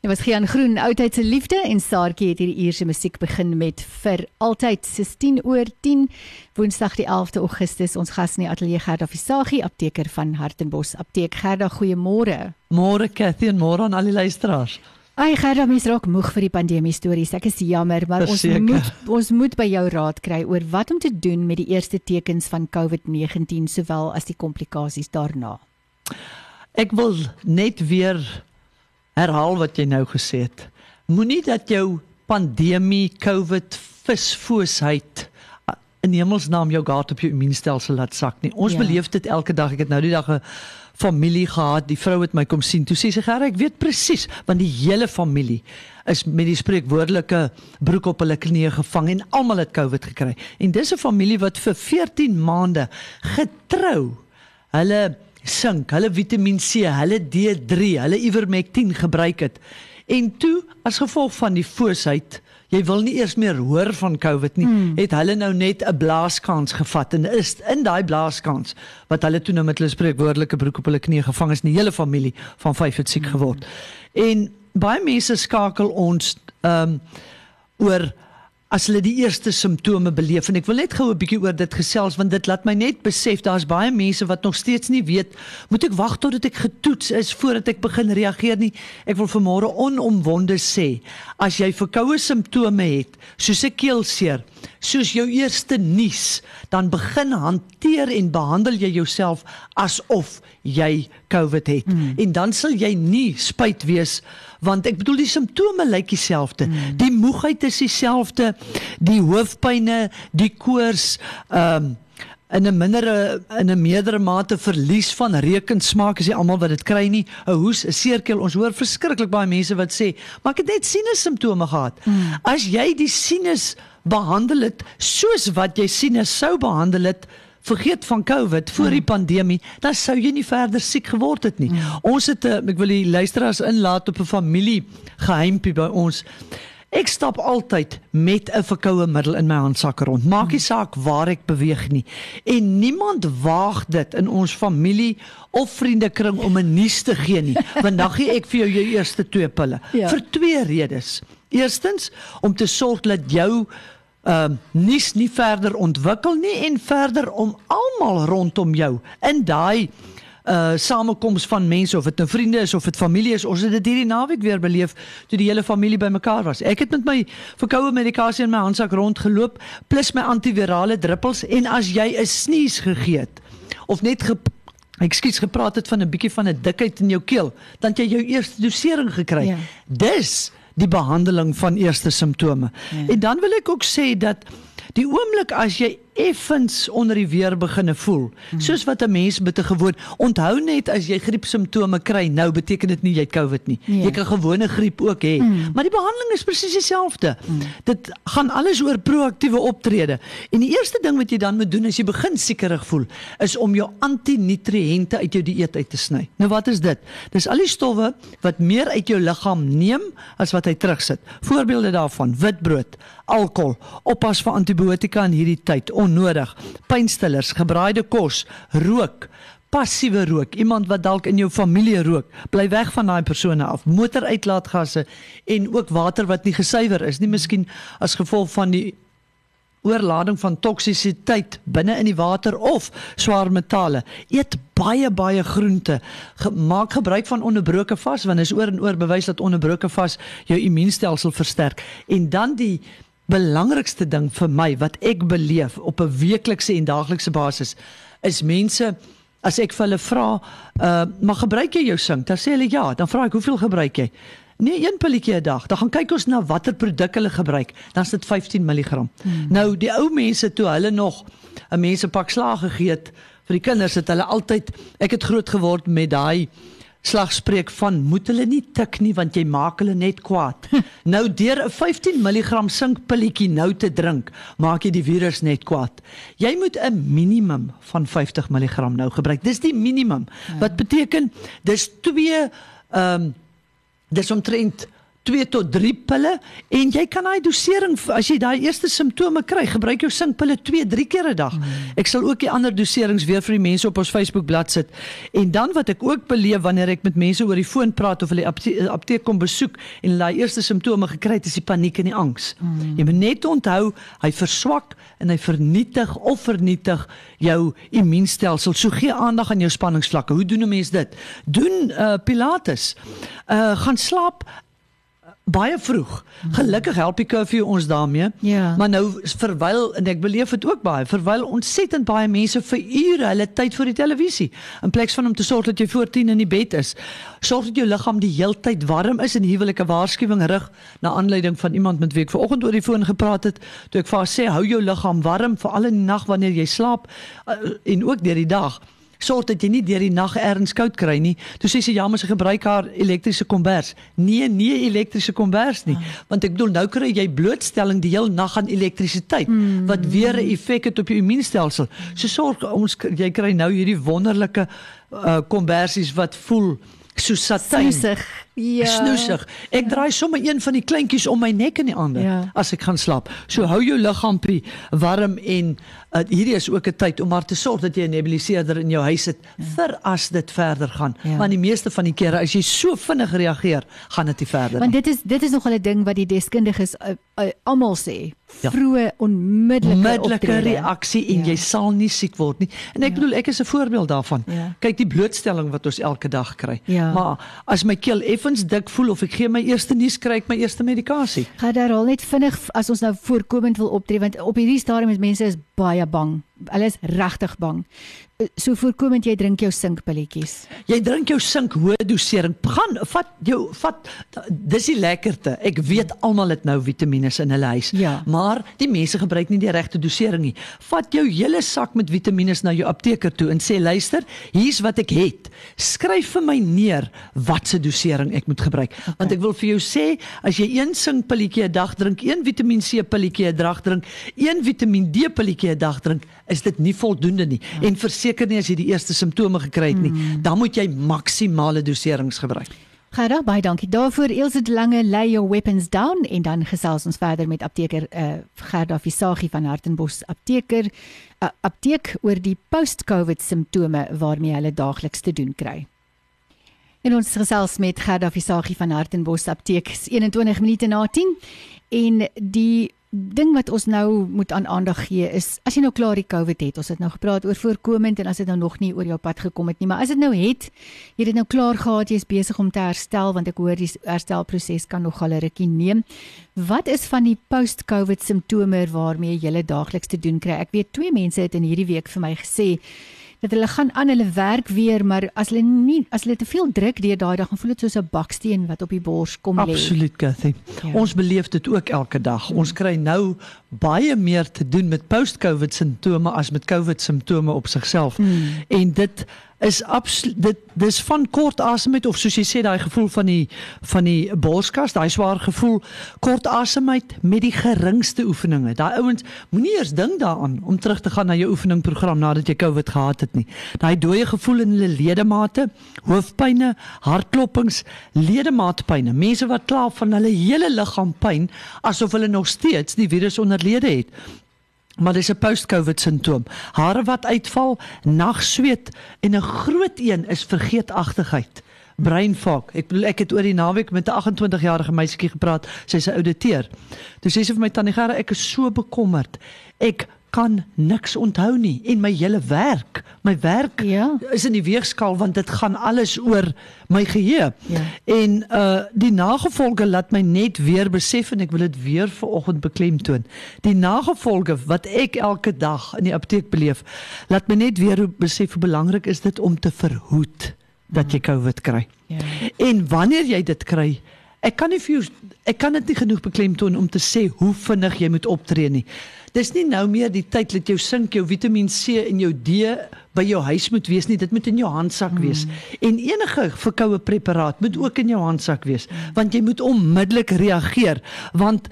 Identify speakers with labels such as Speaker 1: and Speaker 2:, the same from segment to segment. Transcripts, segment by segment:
Speaker 1: Dit was Gian Groen, oudheid se liefde en Saartjie het hierdie uur se musiek begin met vir altyd 16 oor 10 Woensdag die 11de Augustus. Ons gas in die ateljee Gerda Visagie apteker van Hartenbos Apteek. Gerda goeiemôre.
Speaker 2: Môre Cathy en môre aan al die luisteraars.
Speaker 1: Ai Gerda mens raak moeg vir die pandemie stories. Ek is jammer maar
Speaker 2: Verseker.
Speaker 1: ons moet ons moet by jou raad kry oor wat om te doen met die eerste tekens van COVID-19 sowel as die komplikasies daarna.
Speaker 2: Ek wil net weer herhaal wat jy nou gesê het. Moenie dat jou pandemie, COVID, visfoosheid uh, in hemelsnaam jou gat op jou immuunstelsel laat sak nie. Ons
Speaker 1: Ja.
Speaker 2: ja. beleef dit elke dag. Ek het nou die dag 'n familie gehad. Die vrou het my kom sien. Toe sê sy: "Gerry, ek weet presies want die hele familie is met die spreekwoordelike broek op hulle knieë gevang en almal het COVID gekry. En dis 'n familie wat vir 14 maande getrou hulle sink, hulle Vitamiin C, hulle D3, hulle Ivermectin gebruik het. En toe as gevolg van die foosheid, jy wil nie eers meer hoor van COVID nie, hmm. het hulle nou net 'n blaaskans gevat en is in daai blaaskans wat hulle toe nou met hulle spreekwoordelike broek op hulle knieë gevang is, die hele familie van 5 het siek geword. Hmm. En baie mense skakel ons ehm um, oor as hulle die eerste simptome beleef. En ek wil net gou 'n bietjie oor dit gesels want dit laat my net besef daar's baie mense wat nog steeds nie weet moet ek wag totdat ek getoets is voordat ek begin reageer nie? Ek wil vanmôre onomwonde sê as jy verkoue simptome het soos 'n keelseer soos jou eerste nies dan begin hanteer en behandel jy jouself asof jy COVID het mm. en dan sal jy nie spyt wees want ek bedoel die simptome lyk dieselfde mm. die moegheid is dieselfde die hoofpynne die koors ehm um, in 'n mindere in 'n meerdere mate verlies van reukensmaak is nie almal wat dit kry nie 'n hoes 'n seerkeel ons hoor verskriklik baie mense wat sê maar ek het net sinus simptome gehad mm. as jy die sinus behandel het soos wat jy sinus sou behandel het vergeet van COVID voor die pandemie, dan sou jy nie verder siek geword het nie. Mm. Ons het 'n ek wil die luisteraars inlaat op 'n familie geheimpie by ons. Ek stap altyd met 'n verkoue middel in my handsak rond. Maak nie saak waar ek beweeg nie. En niemand waag dit in ons familie of vriendekring om 'n nuus te gee nie, want dan gee ek vir jou jou eerste twee pille
Speaker 1: Ja.
Speaker 2: vir twee redes. Eerstens om te sorg dat jou ehm uh, nuus nie verder ontwikkel nie en verder om almal rondom jou in daai uh samekoms van mense of dit nou vriende is of dit familie is ons het dit hierdie naweek weer beleef toe die hele familie bymekaar was ek het met my verkoue medikasie in my handsak rondgeloop plus my antivirale druppels en as jy 'n sneeze gegee het of net ge Ekskuus gepraat het van 'n bietjie van 'n dikheid in jou keel, dan jy jou eerste dosering gekry.
Speaker 1: Ja.
Speaker 2: Dis die behandeling van eerste simptome.
Speaker 1: Ja.
Speaker 2: En dan wil ek ook sê dat die oomblik as jy effens onder die weer beginne voel,
Speaker 1: Hmm.
Speaker 2: soos wat 'n mens met 'n gewoon onthou net as jy griepsimptome kry, nou beteken dit nie jy het COVID nie.
Speaker 1: Ja.
Speaker 2: Jy kan gewone griep ook hê,
Speaker 1: Mm.
Speaker 2: maar die behandeling is presies dieselfde.
Speaker 1: Mm.
Speaker 2: Dit gaan alles oor proaktiewe optrede. En die eerste ding wat jy dan moet doen as jy begin siekerig voel, is om jou antinutriënte uit jou dieet uit te sny. Nou wat is dit? Dis al die stowwe wat meer uit jou liggaam neem as wat hy terugsit. Voorbeelde daarvan: witbrood, alkohol, oppas vir antibiotika in hierdie tyd, onnodig, pynstillers, gebraaide kos, rook, passiewe rook, iemand wat dalk in jou familie rook, bly weg van daai persone af. Motoruitlaatgasse en ook water wat nie gesuiwer is nie, miskien as gevolg van die oorlading van toksisiteit binne in die water of swaar metale. Eet baie baie groente. Ge maak gebruik van onderbroke vas want is oor en oor bewys dat onderbroke vas jou immuunstelsel versterk. En dan die belangrikste ding vir my wat ek beleef op 'n weeklikse en daaglikse basis is mense as ek vir hulle vra, uh, maar gebruik jy jou sink? Dan sê hulle ja, dan vra ek hoeveel gebruik jy? Nee, een pilletjie 'n dag. Dan gaan kyk ons na watter produk hulle gebruik. Dan is dit 15 mg. Hmm. Nou die ou mense toe hulle nog 'n mense pak slaag gegee het vir die kinders het hulle altyd ek het groot geword met daai slagspreuk van moet hulle nie tik nie want jy maak hulle net kwaad. nou deur 'n 15 mg sinkpilletjie nou te drink, maak jy die virus net kwaad. Jy moet 'n minimum van 50 mg nou gebruik. Dis die minimum. Ja. Wat beteken dis twee ehm um, dis omtrent 2 tot 3 pille en jy kan daai dosering as jy daai eerste simptome kry, gebruik jou sinkpille 2, 3 keer 'n dag. Hmm. Ek sal ook die ander doserings weer vir die mense op ons Facebook bladsy sit. En dan wat ek ook beleef wanneer ek met mense oor die foon praat of hulle apteek, apteek kom besoek en hulle daai eerste simptome gekry het, is die paniek en die angs. Hmm. Jy moet net onthou, hy verswak en hy vernietig of vernietig jou immuunstelsel. So gee aandag aan jou spanningsvlakke. Hoe doen 'n mens dit? Doen uh pilates. Uh gaan slaap baie vroeg. Gelukkig help die curfew ons daarmee.
Speaker 1: Ja.
Speaker 2: Maar nou verwyl en ek beleef dit ook baie. Verwyl ontsettend baie mense vir ure hulle tyd voor die televisie in plaas van om te sorg dat jy voor 10 in die bed is. Sorg dat jou liggaam die heeltyd warm is en huwelike waarskuwing rig na aanleiding van iemand met wie ek vanoggend oor die foon gepraat het. Toe ek vir haar sê hou jou liggaam warm veral in die nag wanneer jy slaap uh, en ook deur die dag sorg dat jy nie deur die nag erns koud kry nie. Toe sê sy ja, maar sy gebruik haar elektriese kombers. Nee, nee elektriese kombers nie, ah. want ek bedoel nou kry jy blootstelling die hele nag aan elektrisiteit hmm. wat weer 'n effek het op jou immuunstelsel. So sorg ons jy kry nou hierdie wonderlike uh, kombersies wat voel so satijn.
Speaker 1: Snoesig. Ja.
Speaker 2: Snoesig. Ek ja. draai sommer een van die kleintjies om my nek en die ander ja. as ek gaan slaap. So hou jou liggaampie warm en uh, hierdie is ook 'n tyd om maar te sorg dat jy 'n nebuliseerder in jou huis het ja. vir as dit verder gaan. Ja. Want die meeste van die kere as jy so vinnig reageer, gaan dit nie verder
Speaker 1: Want dit is dit is nog 'n ding wat die deskundiges uh, uh, almal sê. Ja. Vroeë onmiddellike
Speaker 2: onmiddellike reaksie en ja. jy sal nie siek word nie. En ek ja. bedoel ek is 'n voorbeeld daarvan. Ja. Kyk die blootstelling wat ons elke dag kry.
Speaker 1: Ja.
Speaker 2: Maar as my keel effens dik voel of ek gee my eerste nuus kry my eerste medikasie.
Speaker 1: Gaan daar al net vinnig as ons nou voorkomend wil optree want op hierdie stadium is mense is baie bang. Hulle is regtig bang. Eh, so voorkomend jy drink jou sinkpilletjies.
Speaker 2: Jy drink jou sink hoë dosering. Gaan vat jou vat dis die lekkerte. Ek weet almal het nou vitamiene in hulle huis.
Speaker 1: Ja.
Speaker 2: Maar die mense gebruik nie die regte dosering nie. Vat jou hele sak met vitamiene na jou apteker toe en sê luister, hier's wat ek het. Skryf vir my neer watse dosering ek moet gebruik. Okay. Want ek wil vir jou sê as jy een sinkpilletjie 'n dag drink, een Vitamiin C pilletjie 'n dag drink, een Vitamiin D pilletjie 'n dag drink, is dit nie voldoende nie. Ja. En verseker nie as jy die eerste simptome gekry het nie, hmm. dan moet jy maksimale doserings gebruik.
Speaker 1: Gerda, baie dankie daarvoor. Elsje de Lange lay your weapons down en dan gesels ons verder met apteker uh, Gerda Visagie van Hartenbos apteker uh, apteek oor die post-COVID simptome waarmee hulle daagliks te doen kry. En ons gesels met Gerda Visagie van Hartenbos apteek 21 minute na 10 en die ding wat ons nou moet aan aandag gee is as jy nou klaar die COVID het, ons het nou gepraat oor voorkomend en as dit nou nog nie oor jou pad gekom het nie, maar as dit nou het, jy het nou klaar gehad, jy is besig om te herstel want ek hoor die herstelproses kan nog al 'n rukkie neem. Wat is van die post-COVID simptome waarmee jy daagliks te doen kry? Ek weet twee mense het in hierdie week vir my gesê dat hulle gaan aan hulle werk weer, maar as hulle nie as hulle te veel druk deur daai dag, dan voel dit soos 'n baksteen wat op die bors kom lê.
Speaker 2: Absoluut, Cathy. Ja. Ons beleef dit ook elke dag. Ons kry nou baie meer te doen met post-COVID simptome as met COVID simptome op sigself. Hmm. En dit is absoluut dit dis van kort asemheid of soos jy sê daai gevoel van die van die borskas, daai swaar gevoel, kort asemheid met die geringste oefeninge. Daai ouens moenie eers dink daaraan om terug te gaan na jou oefeningprogram nadat jy COVID gehad het nie. Daai dooie gevoel in hulle ledemate, hoofpynne, hartklopings, ledemaatpynne. Mense wat kla van hulle hele liggaam pyn asof hulle nog steeds die virus onderlede het maar dis 'n post-covid simptoom. Hare wat uitval, nagsweet en 'n groot een is vergeetachtigheid. Brain fog. Ek bedoel ek het oor die naweek met 'n 28-jarige meisietjie gepraat. Sy's 'n ouditeur. Toe sê sy vir my tannie Gerda, ek is so bekommerd. Ek kan niks onthou nie en my hele werk, my werk
Speaker 1: ja.
Speaker 2: is in die weegskaal want dit gaan alles oor my geheue.
Speaker 1: Ja.
Speaker 2: En uh die nagevolge laat my net weer besef en ek wil dit weer vanoggend beklemtoon. Die nagevolge wat ek elke dag in die apteek beleef, laat my net weer besef hoe belangrik is dit om te verhoed dat jy COVID kry.
Speaker 1: Ja.
Speaker 2: En wanneer jy dit kry, ek kan nie vir jou ek kan dit nie genoeg beklemtoon om te sê hoe vinnig jy moet optree nie. Dis nie nou meer die tyd dat jou sink jou Vitamiin C en jou D by jou huis moet wees nie, dit moet in jou handsak wees. Mm. En enige verkoue preparaat moet ook in jou handsak wees, want jy moet onmiddellik reageer want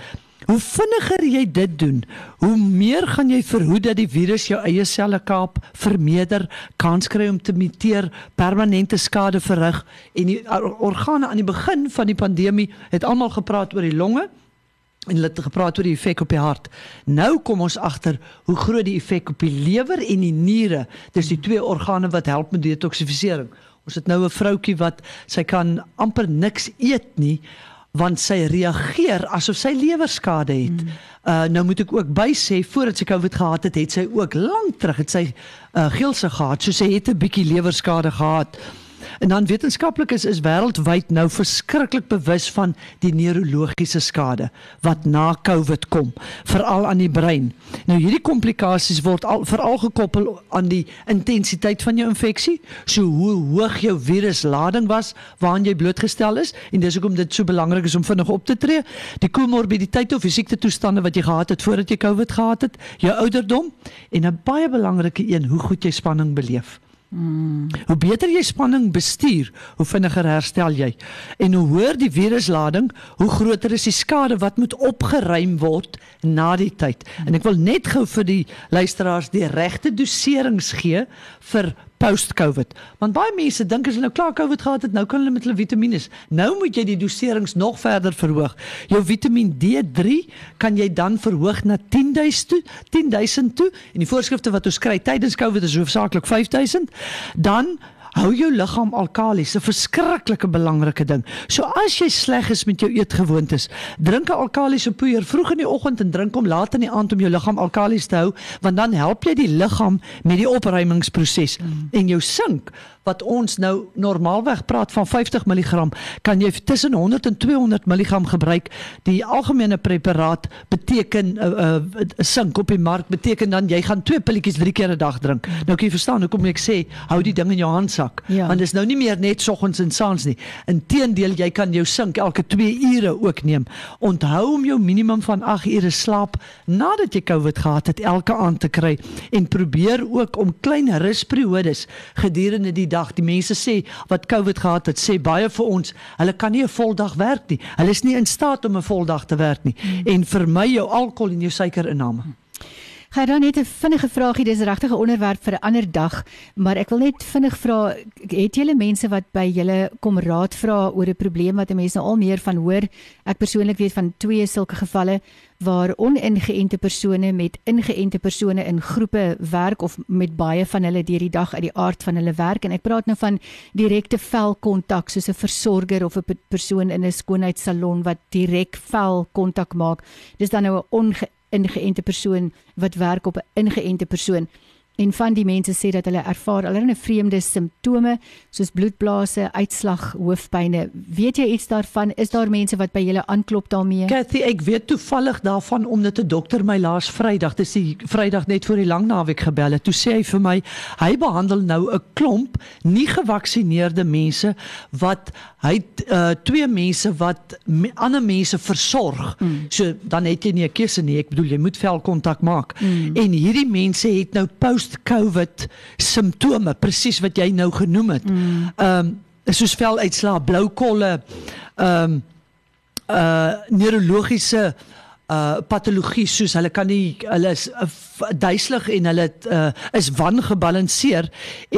Speaker 2: Hoe vinniger jy dit doen, hoe meer gaan jy verhoed dat die virus jou eie selle kaap, vermeerder, kans kry om te muteer, permanente skade verrig en die organe aan die begin van die pandemie het almal gepraat oor die longe en hulle het gepraat oor die effek op die hart. Nou kom ons agter hoe groot die effek op die lewer en die niere. Dis die twee organe wat help met detoksifisering. Ons het nou 'n vroutjie wat sy kan amper niks eet nie want sy reageer asof sy lewerskade het. Mm. Uh nou moet ek ook by sê voordat sy COVID gehad het, het sy ook lank terug het sy uh geelse gehad, so sy het 'n bietjie lewerskade gehad. En dan wetenskaplikes is, is wêreldwyd nou verskriklik bewus van die neurologiese skade wat na COVID kom, veral aan die brein. Nou hierdie komplikasies word al veral gekoppel aan die intensiteit van jou infeksie, so hoe hoog jou viruslading was waaraan jy blootgestel is en dis hoekom dit so belangrik is om vinnig op te tree. Die komorbiditeite of fisieke toestande wat jy gehad het voordat jy COVID gehad het, jou ouderdom en 'n baie belangrike een, hoe goed jy spanning beleef. Mm. Hoe beter jy spanning bestuur, hoe vinniger herstel jy. En hoe hoër die viruslading, hoe groter is die skade wat moet opgeruim word na die tyd. Mm. En ek wil net gou vir die luisteraars die regte doserings gee vir post-COVID. Want baie mense dink as hulle nou klaar COVID gehad het, nou kan hulle met hulle vitamiene. Nou moet jy die doserings nog verder verhoog. Jou Vitamiin D3 kan jy dan verhoog na 10000 toe, 10000 toe. En die voorskrifte wat ons kry tydens COVID is hoofsaaklik 5000. Dan hou jou liggaam alkalis, 'n verskriklike belangrike ding. So as jy sleg is met jou eetgewoontes, drink 'n alkalisiese poeier vroeg in die oggend en drink hom laat in die aand om jou liggaam alkalis te hou, want dan help jy die liggaam met die opruimingsproses mm. en jou sink wat ons nou normaalweg praat van 50 mg, kan jy tussen 100 en 200 mg gebruik. Die algemene preparaat beteken 'n uh, uh, sink op die mark beteken dan jy gaan twee pilletjies drie keer 'n dag drink. Nou kan jy verstaan hoekom ek sê hou die ding in jou handsak. Ja. Want dit is nou nie meer net soggens en saans nie. Inteendeel, jy kan jou sink elke 2 ure ook neem. Onthou om jou minimum van 8 ure slaap nadat jy COVID gehad het elke aand te kry en probeer ook om klein rusperiodes gedurende die dag. Die mense sê wat COVID gehad het, sê baie vir ons, hulle kan nie 'n voldag werk nie. Hulle is nie in staat om 'n voldag te werk nie. Hmm. En vermy jou alkohol en jou suikerinname. Hmm.
Speaker 1: Gaan dan net 'n vinnige vraagie, dis regtig 'n onderwerp vir 'n ander dag, maar ek wil net vinnig vra, het julle mense wat by julle kom raad vra oor 'n probleem wat mense nou al meer van hoor? Ek persoonlik weet van twee sulke gevalle waar oningeënte persone met ingeënte persone in groepe werk of met baie van hulle deur die dag uit die aard van hulle werk en ek praat nou van direkte velkontak soos 'n versorger of 'n persoon in 'n skoonheidssalon wat direk velkontak maak. Dis dan nou 'n ingeënte persoon wat werk op 'n ingeënte persoon. En van die mense sê dat hulle ervaar allerlei vreemde simptome soos bloedblase, uitslag, hoofpynne. Weet jy iets daarvan? Is daar mense wat by julle aanklop daarmee?
Speaker 2: Kathy, ek weet toevallig daarvan omdat 'n dokter my laas Vrydag, dis die Vrydag net voor die lang naweek gebel het. Toe sê hy vir my, hy behandel nou 'n klomp nie gevaksinereerde mense wat hy uh, twee mense wat me, ander mense versorg. Mm. So dan het jy nie 'n keuse nie. Ek bedoel jy moet vel kontak maak. Mm. En hierdie mense het nou post post-COVID simptome presies wat jy nou genoem het. Mm. Ehm mm. um, soos veluitslae, blou kolle, ehm um, uh neurologiese uh patologie soos hulle kan nie hulle is uh, duiselig en hulle uh, is wangebalanseer.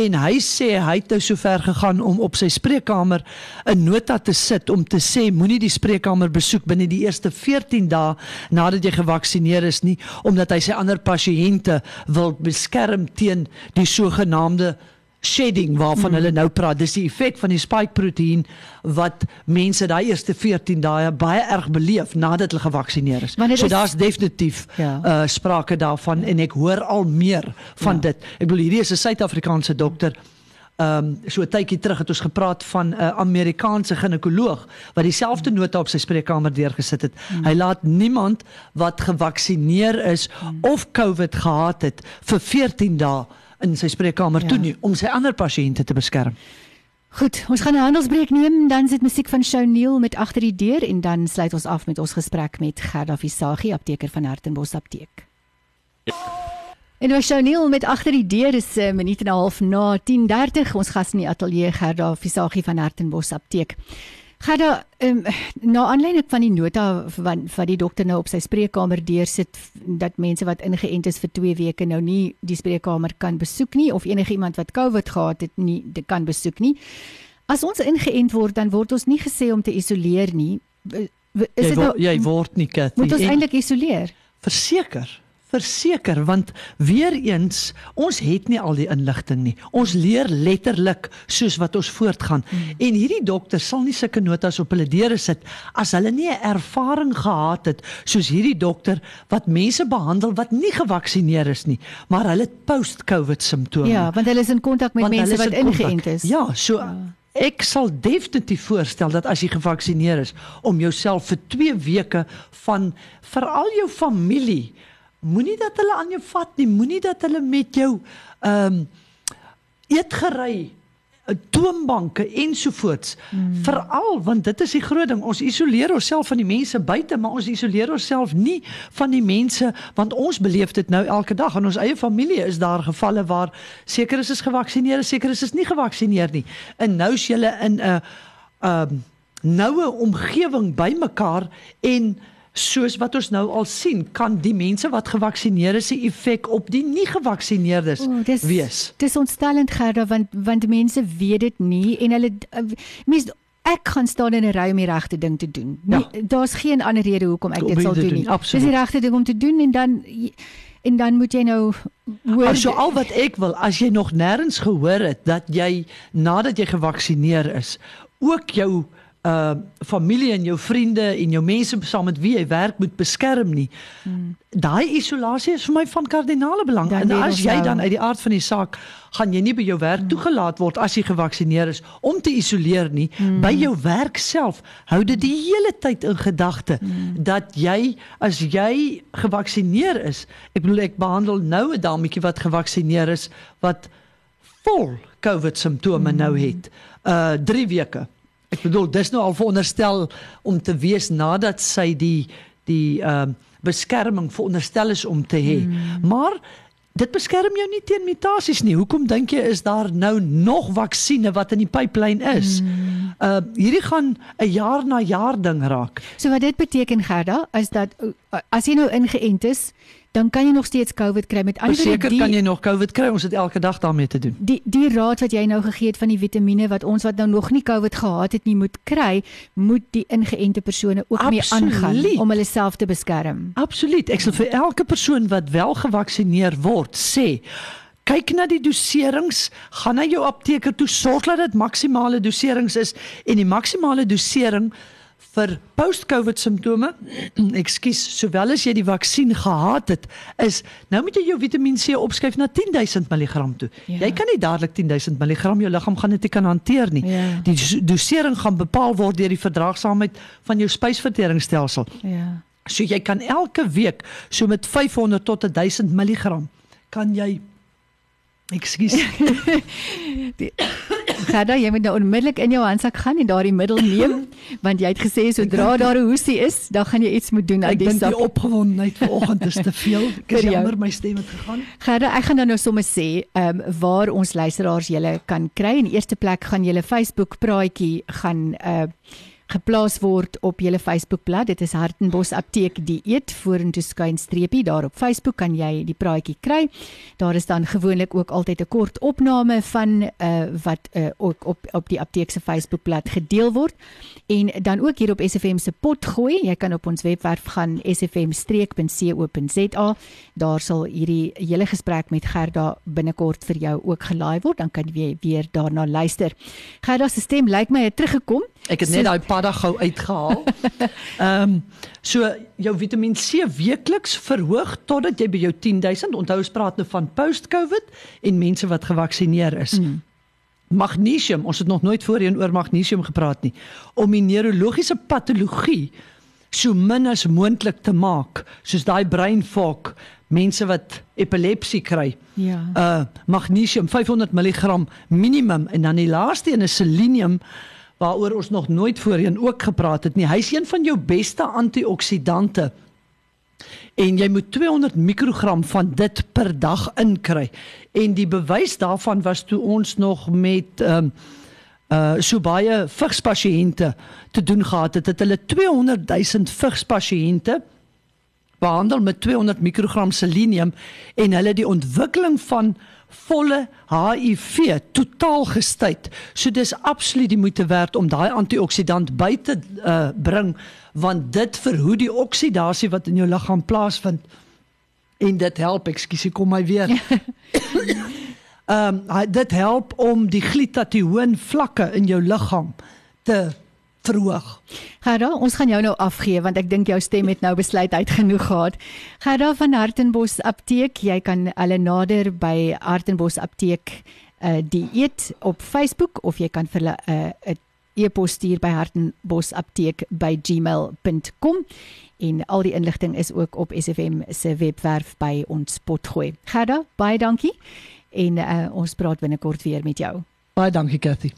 Speaker 2: En hy sê hy het nou sover gegaan om op sy spreekkamer 'n nota te sit om te sê moenie die spreekkamer besoek binne die eerste 14 dae nadat jy gevaksinereer is nie omdat hy sy ander pasiënte wil beskerm teen die sogenaamde shedding waarvan mm. hulle nou praat. Dis die effek van die spike proteïen wat mense daai eerste 14 dae baie erg beleef nadat hulle gevaksinereer is. So daar's definitief ja. uh sprake daarvan en ek hoor al meer van ja. dit. Ek bedoel hierdie is 'n Suid-Afrikaanse dokter. Ehm um, so 'n tydjie terug het ons gepraat van 'n uh, Amerikaanse ginekoloog wat dieselfde nota op sy spreekkamer deurgesit het. Mm. Hy laat niemand wat gevaksinereer is mm. of COVID gehad het vir 14 dae in sy spreekkamer ja. toe nie om sy ander pasiënte te beskerm.
Speaker 1: Goed, ons gaan 'n handelsbreek neem, dan sit musiek van Show Neil met agter die deur en dan sluit ons af met ons gesprek met Gerda Visagie, apteker van Hartenbos Apteek. Ja. En ons Show Neil met agter die deur is 'n minuut en 'n half na 10:30. Ons gas in die ateljee Gerda Visagie van Hartenbos Apteek. Gaan daar um, na aanleiding van die nota van van die dokter nou op sy spreekkamer deursit dat mense wat ingeënt is vir 2 weke nou nie die spreekkamer kan besoek nie of enige iemand wat COVID gehad het nie dit kan besoek nie. As ons ingeënt word dan word ons nie gesê om te isoleer nie.
Speaker 2: Is dit nou jy word nie kat.
Speaker 1: Moet ons eintlik isoleer?
Speaker 2: Verseker verseker want weer eens ons het nie al die inligting nie. Ons leer letterlik soos wat ons voortgaan. Hmm. En hierdie dokter sal nie sulke notas op hulle deure sit as hulle nie 'n ervaring gehad het soos hierdie dokter wat mense behandel wat nie gevaksinereer is nie, maar hulle het post-COVID simptome.
Speaker 1: Ja, want hulle is in kontak met want mense wat ingeënt is.
Speaker 2: Ja, so ja. Ek sal definitief voorstel dat as jy gevaksinereer is om jouself vir 2 weke van veral jou familie Moenie dat hulle aan jou vat nie. Moenie dat hulle met jou ehm um, eetgery eh, toonbanke ensovoorts hmm. veral want dit is die groot ding ons isoleer onsself van die mense buite maar ons isoleer onsself nie van die mense want ons beleef dit nou elke dag in ons eie familie is daar gevalle waar seker is is gevaksinereer seker is is nie gevaksinereer nie en nou is julle in 'n uh, ehm um, noue omgewing bymekaar en soos wat ons nou al sien, kan die mense wat gevaksinereer is se effek op die nie gevaksineerdes wees.
Speaker 1: Dis ontstellend gerda want want mense weet dit nie en hulle uh, mense ek kan staan in 'n ry om die regte ding te doen. Ja. Daar's geen ander rede hoekom ek dit sal doen nie. Dis die regte ding om te doen en dan en dan moet jy nou
Speaker 2: hoor Also al wat ek wil as jy nog nêrens gehoor het dat jy nadat jy gevaksinereer is ook jou uh familie en jou vriende en jou mense saam met wie jy werk moet beskerm nie. Hmm. Daai isolasie is vir my van kardinale belang. Dan en as jy dan uit die aard van die saak gaan jy nie by jou werk hmm. toegelaat word as jy gevaksinereer is om te isoleer nie. Hmm. By jou werk self hou dit die hele tyd in gedagte hmm. dat jy as jy gevaksinereer is, ek bedoel ek behandel nou 'n dametjie wat gevaksinereer is wat vol COVID simptome hmm. nou het. Uh 3 weke. Ek bedoel dis nou al veronderstel om te wees nadat sy die die ehm uh, beskerming veronderstel is om te hê. Hmm. Maar dit beskerm jou nie teen mutasies nie. Hoekom dink jy is daar nou nog vaksines wat in die pipeline is? Hmm. Uh hierdie gaan 'n jaar na jaar ding raak.
Speaker 1: So wat dit beteken Gerda is dat as jy nou ingeënt is, dan kan jy nog steeds COVID kry met
Speaker 2: ander Seker kan jy nog COVID kry. Ons het elke dag daarmee te doen.
Speaker 1: Die die raad wat jy nou gegee het van die vitamiene wat ons wat nou nog nie COVID gehad het nie moet kry, moet die ingeënte persone ook Absoluut. mee aangaan om hulle self te beskerm.
Speaker 2: Absoluut. Ek sal vir elke persoon wat wel gevaksinereer word sê Kyk na die doserings, gaan na jou apteker toe sorg dat dit maksimale doserings is en die maksimale dosering vir post-COVID simptome, ekskuus, sowel as jy die vaksin gehad het, is nou moet jy jou Vitamiin C opskryf na 10000 mg toe. Ja. Jy kan nie dadelik 10000 mg jou liggaam gaan dit kan hanteer nie. Ja. Die dosering gaan bepaal word deur die verdraagsaamheid van jou spysverteringsstelsel. Ja. So jy kan elke week so met 500 tot 1000 mg kan jy Ekskuus.
Speaker 1: Gerda, jy moet nou onmiddellik in jou handsak gaan en daardie middel neem want jy het gesê sodra daar 'n hoesie is, dan gaan jy iets moet doen
Speaker 2: aan die sak. Ek dink die opgewondenheid vanoggend is te veel. Ek is jammer my stem het gegaan.
Speaker 1: Gerda, ek gaan dan nou sommer sê, ehm um, waar ons luisteraars julle kan kry. In eerste plek gaan julle Facebook praatjie gaan uh geplaas word op julle Facebookblad. Dit is Hartenbos Apteek Dieet vorentoe skyn streepie daar op Facebook kan jy die praatjie kry. Daar is dan gewoonlik ook altyd 'n kort opname van uh wat uh ook op op die apteek se Facebookblad gedeel word. En dan ook hier op SFM se pot gooi. Jy kan op ons webwerf gaan sfm-streek.co.za. Daar sal hierdie hele gesprek met Gerda binnekort vir jou ook gelaai word. Dan kan jy weer daarna luister. Gerda se stem lyk my het teruggekom.
Speaker 2: Ek het net daai padda gou uitgehaal. Ehm um, so jou Vitamiin C weekliks verhoog totdat jy by jou 10000. Onthou ons praat nou van post-COVID en mense wat gevaksinereer is. Mm. Magnesium, ons het nog nooit voorheen oor magnesium gepraat nie. Om die neurologiese patologie so min as moontlik te maak, soos daai brain fog, mense wat epilepsie kry. Ja. Uh magnesium 500 mg minimum en dan die laaste een is selenium waaroor ons nog nooit voorheen ook gepraat het nie. Hy's een van jou beste antioksidante. En jy moet 200 mikrogram van dit per dag inkry. En die bewys daarvan was toe ons nog met ehm um, uh so baie vigspasiënte te doen gehad het, het hulle 200 000 vigspasiënte behandel met 200 mikrogram selenium en hulle die ontwikkeling van volle HIV totaal gestuit. So dis absoluut die moeite werd om daai antioksidant by te uh, bring want dit verhoed die oksidasie wat in jou liggaam plaasvind en dit help, ekskuus, kom my weer. Ehm um, dit help om die glutatione vlakke in jou liggaam te verhoog.
Speaker 1: Gerda, ons gaan jou nou afgee want ek dink jou stem het nou besluit uit genoeg gehad. Gerda van Hartenbos Apteek, jy kan hulle nader by Hartenbos Apteek uh die eet op Facebook of jy kan vir hulle 'n uh, e-pos stuur by hartenbosapteek@gmail.com en al die inligting is ook op SFM se webwerf by ons potgooi. Gerda, baie dankie en uh, ons praat binnekort weer met jou.
Speaker 2: Baie dankie Cathy.